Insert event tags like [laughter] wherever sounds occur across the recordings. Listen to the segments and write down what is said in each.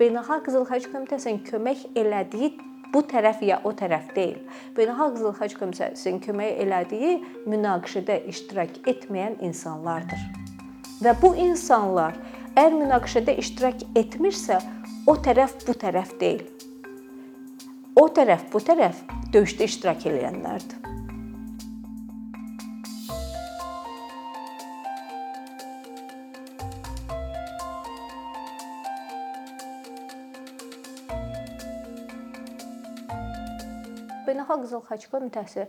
Beynəlxalq Qızıl Xaç Komitəsinin kömək elədiyi bu tərəf ya o tərəf deyil. Beynəlxalq Qızıl Xaç Komitəsinin kömək elədiyi münaqişədə iştirak etməyən insanlardır. Və bu insanlar əgər münaqişədə iştirak etmirsə, o tərəf bu tərəf deyil. O tərəf bu tərəf döyüşdə iştirak edənlərdir. Beynəlxalq Qızıl Xaç Komitəsi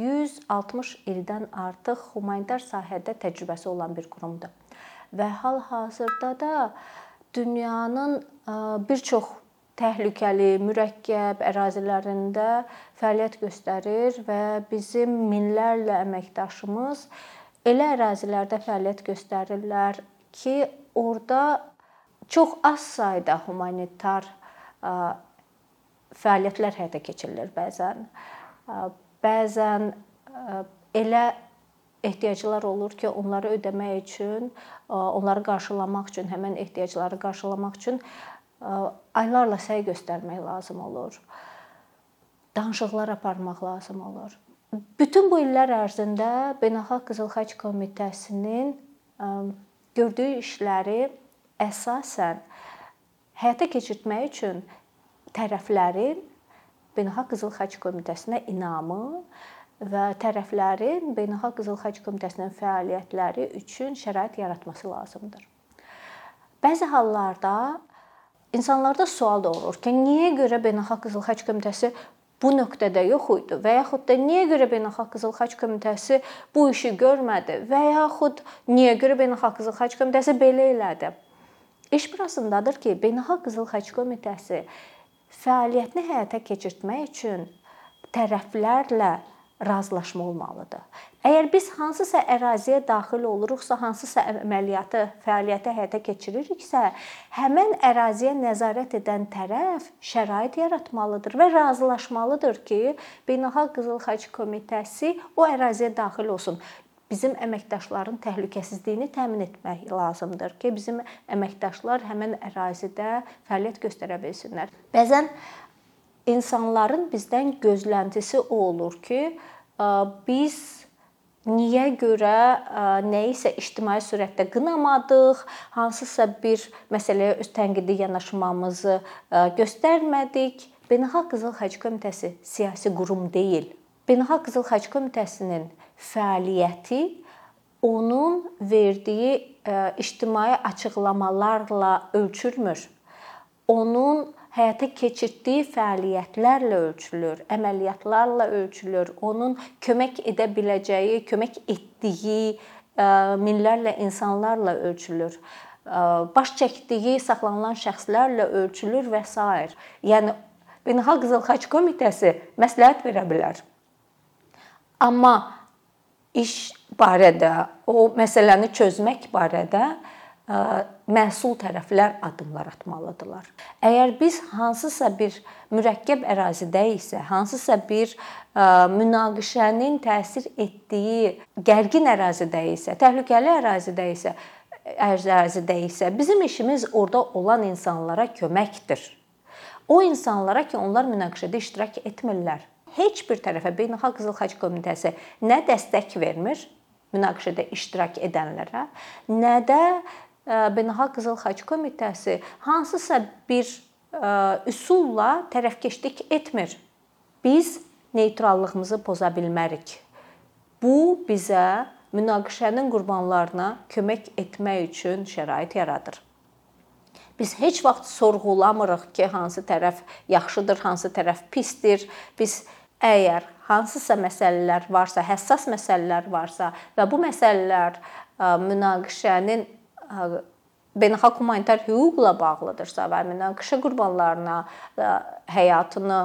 160 ildən artıq humanitar sahədə təcrübəsi olan bir qurumdur. Və hal-hazırda da dünyanın bir çox təhlükəli, mürəkkəb ərazilərində fəaliyyət göstərir və bizim minlərlə əməkdaşımız elə ərazilərdə fəaliyyət göstərirlər ki, orada çox az sayda humanitar fəaliyyətlər həyata keçirilir bəzən. Bəzən elə ehtiyaclar olur ki, onları ödəmək üçün, onları qarşılamaq üçün, həmin ehtiyacları qarşılamaq üçün aylarla səy göstərmək lazım olur. Danışıqlar aparmaq lazım olur. Bütün bu illər ərzində Beynəlxalq Qızıl Xaç Komitəsinin gördüyü işləri əsasən həyata keçirtmək üçün tərəflərin Beynəlxalq Qızıl Xaç Komitəsinə inamı və tərəflərin Beynəlxalq Qızıl Xaç Komitəsinin fəaliyyətləri üçün şərait yaratması lazımdır. Bəzi hallarda insanlarda sual doğurur ki, niyə görə Beynəlxalq Qızıl Xaç Komitəsi bu nöqtədə yox idi və yaxud da niyə görə Beynəlxalq Qızıl Xaç Komitəsi bu işi görmədi və yaxud niyə görə Beynəlxalq Qızıl Xaç Komitəsi belə elədi? İş burasındadır ki, Beynəlxalq Qızıl Xaç Komitəsi fəaliyyətini həyata keçirtmək üçün tərəflərlə razılaşma olmalıdır. Əgər biz hansısa əraziyə daxil oluruqsa, hansısa əməliyyatı, fəaliyyəti həyata keçiririksə, həmin əraziyə nəzarət edən tərəf şərait yaratmalıdır və razılaşmalıdır ki, Beynəlxalq Qızıl Xaç Komitəsi o əraziyə daxil olsun bizim əməkdaşların təhlükəsizliyini təmin etmək lazımdır ki, bizim əməkdaşlar həmin ərazidə fəaliyyət göstərə bilsinlər. Bəzən insanların bizdən gözləntisi o olur ki, biz niyə görə nəyisə ictimai surətdə qınamadıq, hansısa bir məsələyə öz tənqidi yanaşmamızı göstərmədik. Beynəlxalq Qızıl Xaç Komitəsi siyasi qurum deyil. Beynəlxalq Qızıl Xaç Komitəsinin fəaliyyəti onun verdiyi ictimai açıqlamalarla ölçülmür. Onun həyata keçirtdiyi fəaliyyətlərlə ölçülür, əməliyyatlarla ölçülür. Onun kömək edə biləcəyi, kömək etdiyi minlərlə insanlarla ölçülür. Baş çəkdiyi saxlanılan şəxslərlə ölçülür və s. Yəni Beynəlxalq Qızıl Xaç Komitəsi məsləhət verə bilər. Amma iş barədə, o məsələni çözmək barədə məsul tərəflər addımlar atmalıdırlar. Əgər biz hansısa bir mürəkkəb ərazidə isə, hansısa bir münaqişənin təsir etdiyi gərgin ərazidə isə, təhlükəli ərazidə isə, ərazidə isə bizim işimiz orada olan insanlara köməkdir. O insanlara ki, onlar münaqişədə iştirak etmirlər. Heç bir tərəfə Beynəlxalq Qızıl Xaç Komitəsi nə dəstək vermir münaqişədə iştirak edənlərə, nə də Beynəlxalq Qızıl Xaç Komitəsi hansısa bir üsulla tərəfkeşlik etmir. Biz neytrallığımızı poza bilmərik. Bu bizə münaqişənin qurbanlarına kömək etmək üçün şərait yaradır. Biz heç vaxt sorğulamırıq ki, hansı tərəf yaxşıdır, hansı tərəf pisdir. Biz əgər hansısa məsələlər varsa, həssas məsələlər varsa və bu məsələlər münaqişənin beynəlxalq humanitar hüquqla bağlıdırsa və münaqişə qurbanlarına həyatını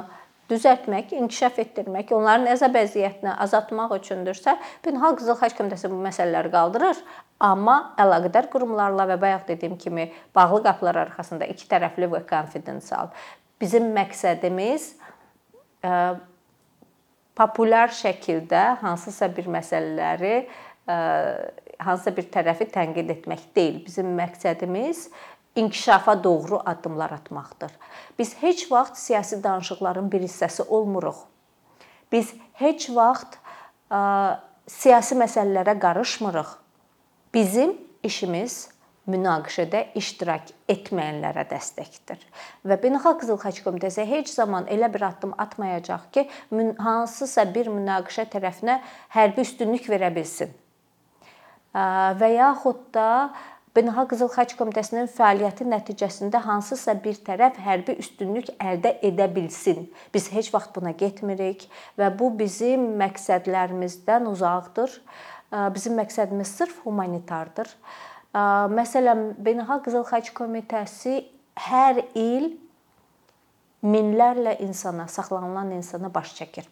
düzəltmək, inkişaf etdirmək, onların əzab əziyyətinə azaltmaq üçündürsə, Beynəlxalq Qızıl Xaç Komitəsi bu məsələləri qaldırır, amma əlaqədar qurumlarla və bayaq dediyim kimi bağlı qapılar arxasında iki tərəfli və konfidensial. Bizim məqsədimiz populyar şəkildə hansısa bir məsələləri hansısa bir tərəfi tənqid etmək deyil. Bizim məqsədimiz inkişafa doğru addımlar atmaqdır. Biz heç vaxt siyasi danışıqların bir hissəsi olmuruq. Biz heç vaxt ə, siyasi məsələlərə qarışmırıq. Bizim işimiz münaqişədə iştirak etməyənlərə dəstəkdir. Və Beynəlxalq Qızıl Xaç Komitəsi heç zaman elə bir addım atmayacaq ki, hansısa bir münaqişə tərəfinə hərbi üstünlük verə bilsin. Və yaxud da Beynəlxalq Qızıl Xaç Komitəsinin fəaliyyəti nəticəsində hansısa bir tərəf hərbi üstünlük əldə edə bilsin. Biz heç vaxt buna getmirik və bu bizim məqsədlərimizdən uzaqdır. Bizim məqsədimiz sırf humanitardır. Məsələn, Beynəlxalq Qızıl Xaç Komitəsi hər il minlərlə insana, saxlanılan insana baş çəkir.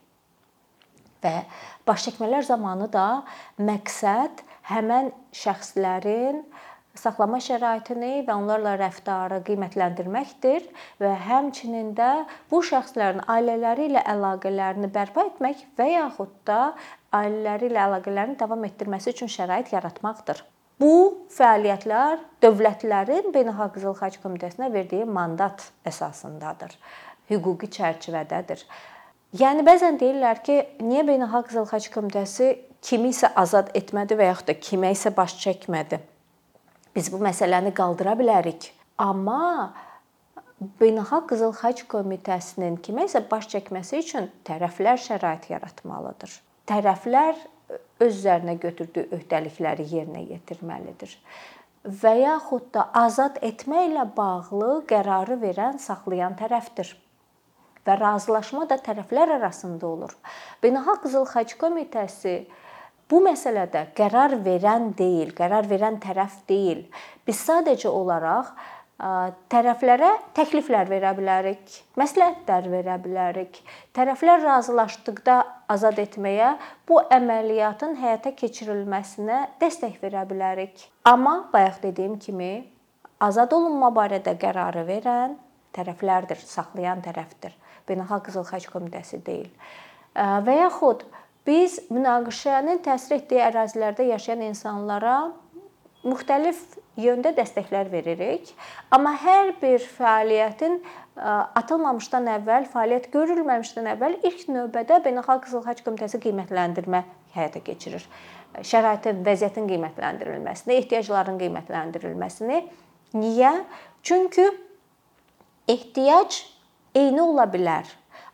Və baş çəkmələr zamanı da məqsəd həmin şəxslərin saxlama şəraitini və onlarla rəftarı qiymətləndirməkdir və həmçinin də bu şəxslərin ailələri ilə əlaqələrini bərpa etmək və yaxud da ailələri ilə əlaqələrini davam etdirməsi üçün şərait yaratmaqdır. Bu fəaliyyətlər dövlətlərin Beynəlxalq Qızıl Xaç Komitəsinə verdiyi mandat əsasındadır. Hüquqi çərçivədədir. Yəni bəzən deyirlər ki, niyə Beynəlxalq Qızıl Xaç Komitəsi kimisə azad etmədi və yaxud da kimə isə baş çəkmədi? Biz bu məsələni qaldıra bilərik. Amma Beynəlxalq Qızıl Xaç Komitəsinin kimə isə baş çəkməsi üçün tərəflər şərait yaratmalıdır. Tərəflər öz üzərinə götürdüyü öhdəlikləri yerinə yetirməlidir. Və yaxud da azad etməklə bağlı qərarı verən saxlayan tərəfdir. Və razılaşma da tərəflər arasında olur. Beynəlxalq Qızıl Xaç Komitəsi bu məsələdə qərar verən deyil, qərar verən tərəf deyil. Biz sadəcə olaraq tərəflərə təkliflər verə bilərik, məsləhətlər verə bilərik. Tərəflər razılaşdıqda azad etməyə, bu əməliyyatın həyata keçirilməsinə dəstək verə bilərik. Amma bayaq dediyim kimi, azad olunma barədə qərarı verən tərəflərdir, saxlayan tərəfdir. Beynəlxalq Qızıl Xaç Komitəsi deyil. Və yaxud biz münaqişənin təsir etdiyi ərazilərdə yaşayan insanlara müxtəlif yöndə dəstəklər veririk. Amma hər bir fəaliyyətin atılmamışdan əvvəl, fəaliyyət görülməmişdən əvvəl ilk növbədə Beynəlxalq Qızıl Xaç Komitəsi qiymətləndirmə həyata keçirir. Şəraitin, vəziyyətin qiymətləndirilməsini, ehtiyacların qiymətləndirilməsini. Niyə? Çünki ehtiyac eyni ola bilər.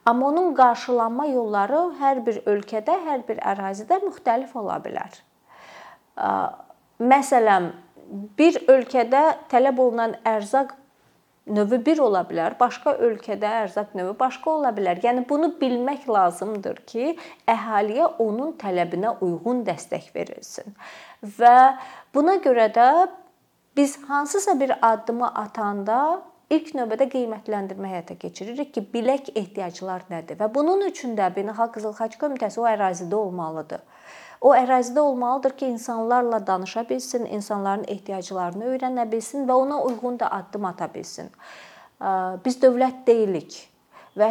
Amma onun qarşılanma yolları hər bir ölkədə, hər bir ərazidə müxtəlif ola bilər. Məsələn, bir ölkədə tələb olunan ərzaq növü bir ola bilər, başqa ölkədə ərzaq növü başqa ola bilər. Yəni bunu bilmək lazımdır ki, əhaliyə onun tələbinə uyğun dəstək verilsin. Və buna görə də biz hansısa bir addımı atanda ilk növbədə qiymətləndirmə həyata keçiririk ki, bilək ehtiyaclar nədir və bunun üçün də Beynəlxalq Qızıl Xaç Komitəsi o ərazidə olmalıdır. O ərazidə olmalıdır ki, insanlarla danışa bilsin, insanların ehtiyaclarını öyrənə bilsin və ona uyğun da addım ata bilsin. Biz dövlət deyilik və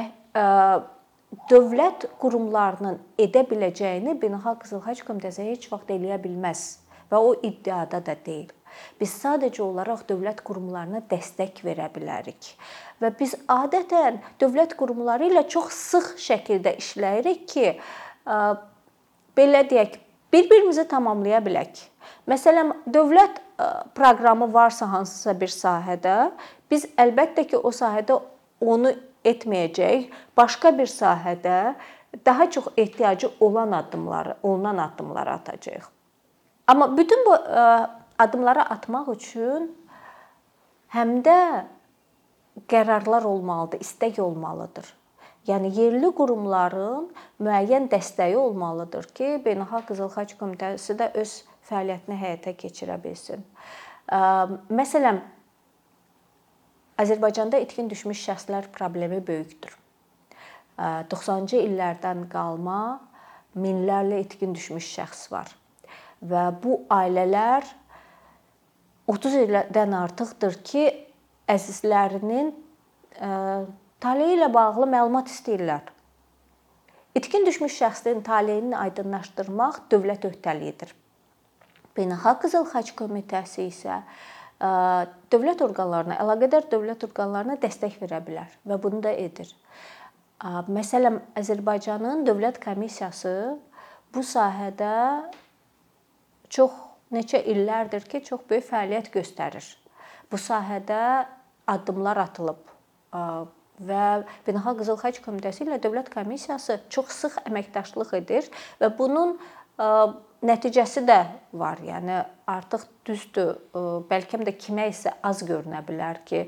dövlət qurumlarının edə biləcəyini Beynəlxalq Qızıl Xaç Komitəsi heç vaxt eləyə bilməz və o iddiada da deyil. Biz sadəcə olaraq dövlət qurumlarına dəstək verə bilərik. Və biz adətən dövlət qurumları ilə çox sıx şəkildə işləyirik ki, belə deyək, bir-birimizi tamamlaya bilək. Məsələn, dövlət e, proqramı varsa hansısa bir sahədə, biz əlbəttə ki, o sahədə onu etməyəcək, başqa bir sahədə daha çox ehtiyacı olan addımları, olunan addımları atacağıq. Amma bütün bu e, addımları atmaq üçün həm də qərarlar olmalıdır, istək olmalıdır. Yəni yerli qurumların müəyyən dəstəyi olmalıdır ki, Beynəlxalq Qızıl Xaç Komitəsi də öz fəaliyyətini həyata keçirə bilsin. Məsələn, Azərbaycanda itkin düşmüş şəxslər problemi böyükdür. 90-cı illərdən qalma minlərlə itkin düşmüş şəxs var. Və bu ailələr 30 ildən artıqdır ki, əzizlərinin Taleyi ilə bağlı məlumat istəyirlər. İtkin düşmüş şəxsin taleyini aydınlaşdırmaq dövlət öhdəliyidir. Beynəlxalq Qızıl Xaç Komitəsi isə dövlət orqanlarına, əlaqədar dövlət orqanlarına dəstək verə bilər və bunu da edir. Məsələn, Azərbaycanın Dövlət Komissiyası bu sahədə çox neçə illərdir ki, çox böyük fəaliyyət göstərir. Bu sahədə addımlar atılıb və Beynəlxalq Qızıl Xaç Komitəsi ilə Dövlət Komissiyası çox sıx əməkdaşlıq edir və bunun nəticəsi də var. Yəni artıq düzdür, bəlkə də kimə isə az görünə bilər ki,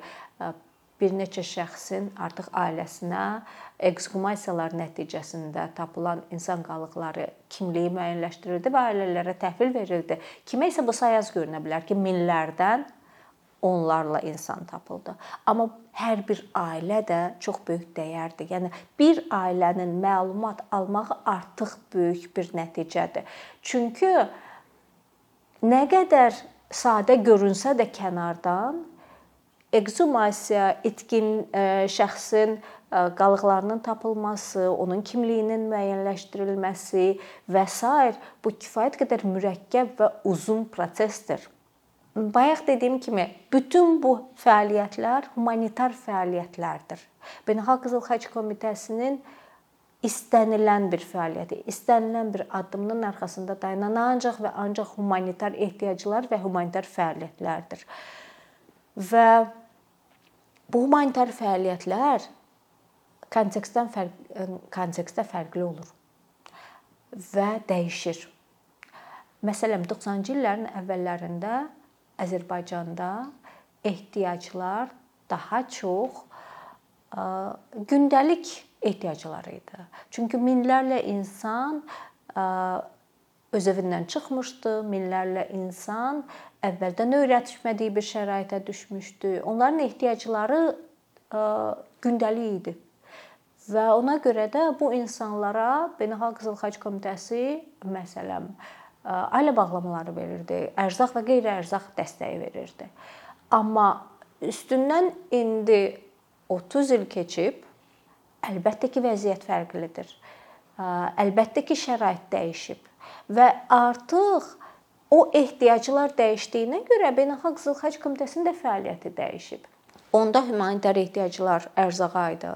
bir neçə şəxsin artıq ailəsinə ekshumasiyalar nəticəsində tapılan insan qalıqları kimliyi müəyyənləşdirildi və ailələrə təhvil verildi. Kimə isə bu sayaz görünə bilər ki, minlərdən onlarla insan tapıldı. Amma hər bir ailə də çox böyük dəyərdir. Yəni bir ailənin məlumat almağı artıq böyük bir nəticədir. Çünki nə qədər sadə görünsə də kənardan ekshumasiya itkin şəxsin qalıqlarının tapılması, onun kimliyinin müəyyənləşdirilməsi və s. bu kifayət qədər mürəkkəb və uzun prosesdir. Bayaq dediyim kimi, bütün bu fəaliyyətlər humanitar fəaliyyətlərdir. Beynəlxalq Qızıl Xaç Komitəsinin istənilən bir fəaliyyəti, istənilən bir addımın arxasında dayanan ancaq və ancaq humanitar ehtiyaclar və humanitar fəaliyyətlərdir. Və bu humanitar fəaliyyətlər kontekstdən fərq kontekstdə fərqli olur və dəyişir. Məsələn, 90-cı illərin əvvəllərində Azərbaycanda ehtiyaclar daha çox gündəlik ehtiyaclar idi. Çünki minlərlə insan öz evindən çıxmışdı, minlərlə insan əvvəldən öyrətmədiyi bir şəraitə düşmüşdü. Onların ehtiyacları gündəlik idi. Və ona görə də bu insanlara Beynəlxalq Qızıl Xaç Komitəsi məsələn ailə bağlamaları verirdi, ərzaq və qeyri-ərzaq dəstəyi verirdi. Amma üstündən indi 30 il keçib, əlbəttə ki, vəziyyət fərqlidir. Əlbəttə ki, şərait dəyişib və artıq o ehtiyaclar dəyişdiyinə görə Beynəlxalq Qızıl Xaç Komitəsinin də fəaliyyəti dəyişib. Onda humanitar ehtiyaclar ərzağa idi.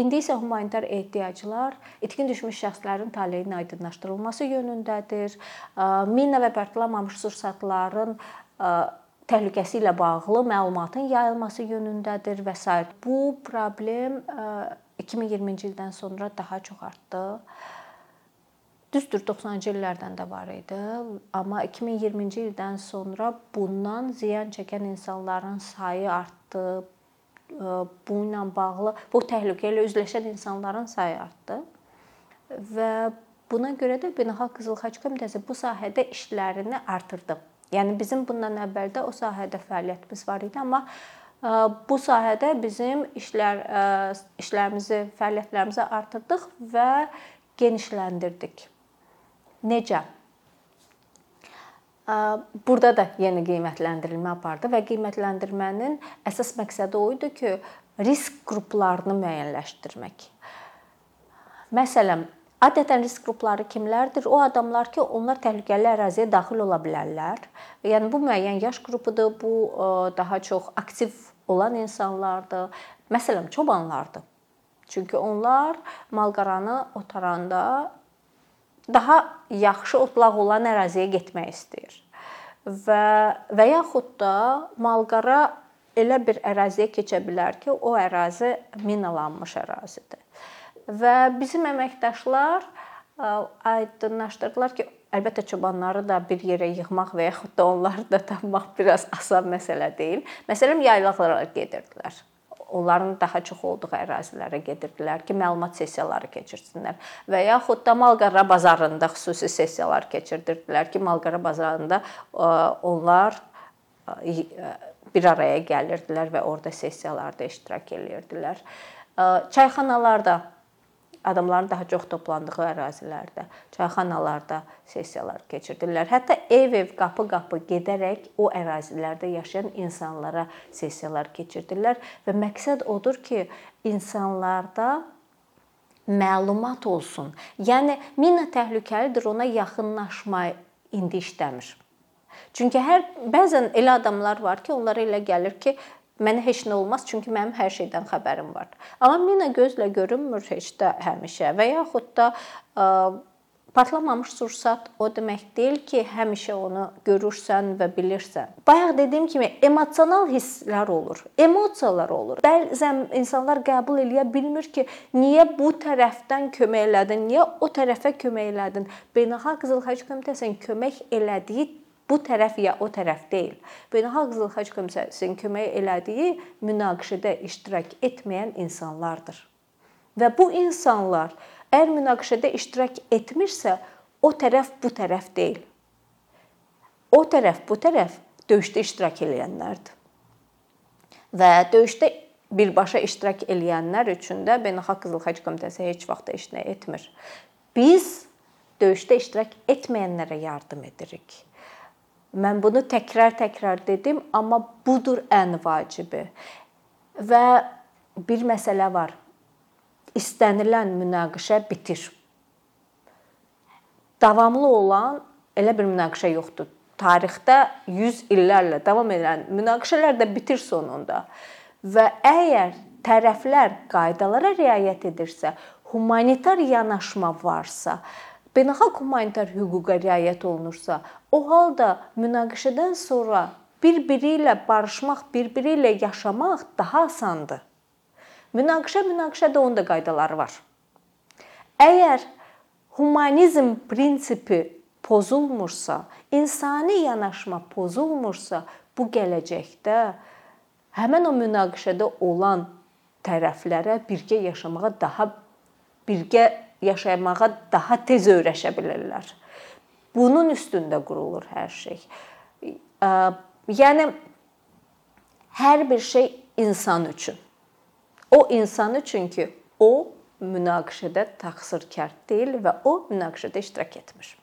İndi isə humanitar ehtiyaclar itkin düşmüş şəxslərin taleyinin aydınlaşdırılması yönündədir. Mina və partlamamış sursatların təhlükəsi ilə bağlı məlumatın yayılması yönündədir və s. Bu problem 2020-ci ildən sonra daha çox artdı. Düzdür, 90-cı illərdən də var idi, amma 2020-ci ildən sonra bundan ziyan çəkən insanların sayı artdı, bu ilə bağlı bu təhlükə ilə üzləşən insanların sayı artdı. Və buna görə də Beynəlxalq Qızıl Xaç Komitəsi bu sahədə işlərini artırdı. Yəni bizim bundan əvvəl də o sahədə fəaliyyətimiz var idi, amma bu sahədə bizim işlər işlərimizi, fəaliyyətlərimizi artırdıq və genişləndirdik. Necə? Burada da yeni qiymətləndirilmə apardı və qiymətləndirmənin əsas məqsədi o idi ki, risk qruplarını müəyyənləşdirmək. Məsələn, adətən risk qrupları kimlərdir? O adamlar ki, onlar təhlükəli əraziyə daxil ola bilərlər. Yəni bu müəyyən yaş qrupudur, bu daha çox aktiv olan insanlardır. Məsələn, çobanlardır. Çünki onlar malqaranı otaranda daha yaxşı otlaq olan əraziyə getmək istəyir. Və və yaxud da malqara elə bir əraziyə keçə bilər ki, o ərazi minalanmış ərazidir. Və bizim əməkdaşlar aydınlaşdırdılar ki, əlbəttə çobanları da bir yerə yığmaq və yaxud da onları da [laughs] tapmaq biraz asan məsələ deyil. Məsələn, yaylaqlara gedirdilər onların daha çox olduğu ərazilərə gedirdilər ki, məlumat sessiyaları keçirsinlər və yaxud da Malqara bazarında xüsusi sessiyalar keçirdirdilər ki, Malqara bazarında onlar bir araya gəlirdilər və orada sessiyalarda iştirak edirdilər. Çayxanalarda adamların daha çox toplandığı ərazilərdə, çayxanalarda sessiyalar keçirdilər. Hətta ev-ev, qapı-qapı gedərək o ərazilərdə yaşayan insanlara sessiyalar keçirdilər və məqsəd odur ki, insanlarda məlumat olsun. Yəni mina təhlükəlidir, ona yaxınlaşma indi işləmir. Çünki hər bəzən elə adamlar var ki, onlara elə gəlir ki, mənə heç nə olmaz, çünki mənim hər şeydən xəbərim var. Amma mina gözlə görünmür heç də həmişə və yaxud da ə, Patlamamış sursat o demək deyil ki, həmişə onu görürsən və bilirsən. Bayaq dediyim kimi emosional hisslər olur, emosiyalar olur. Bəzən insanlar qəbul eləyə bilmir ki, niyə bu tərəfdən kömək elədin, niyə o tərəfə kömək elədin. Beynəlxalq Qızıl Xaç Komitəsinin kömək elədiyi bu tərəf ya o tərəf deyil. Beynəlxalq Xaç Komitəsinin kömək elədiyi münaqişədə iştirak etməyən insanlardır. Və bu insanlar Əgər münaqişədə iştirak etmirsə, o tərəf bu tərəf deyil. O tərəf bu tərəf döyüşdə iştirak edənlərdir. Və döyüşdə birbaşa iştirak edənlər üçün də Beynəlxalq Qızıl Xaç Komitəsi heç vaxt heç nə etmir. Biz döyüşdə iştirak etməyənlərə yardım edirik. Mən bunu təkrar-təkrar dedim, amma budur ən vacibi. Və bir məsələ var istənilən münaqişə bitir. Davamlı olan elə bir münaqişə yoxdur. Tarixdə 100 illərlə davam edən münaqişələr də bitir sonunda. Və əgər tərəflər qaydalara riayət edirsə, humanitar yanaşma varsa, beynəlxalq humanitar hüquqa riayət olunursa, o halda münaqişədən sonra bir-biri ilə barışmaq, bir-biri ilə yaşamaq daha asandır. Münaqişə münaqişədə onun da qaydaları var. Əgər humanizm prinsipi pozulmursa, insani yanaşma pozulmursa, bu gələcəkdə həmin o münaqişədə olan tərəflərə birgə yaşamağa daha birgə yaşamağa daha tez öyrəşə bilərlər. Bunun üstündə qurulur hər şey. Yəni hər bir şey insan üçün. O insan üçün ki, o münaqişədə təqsirkar deyil və o münaqişədə iştirak etmir.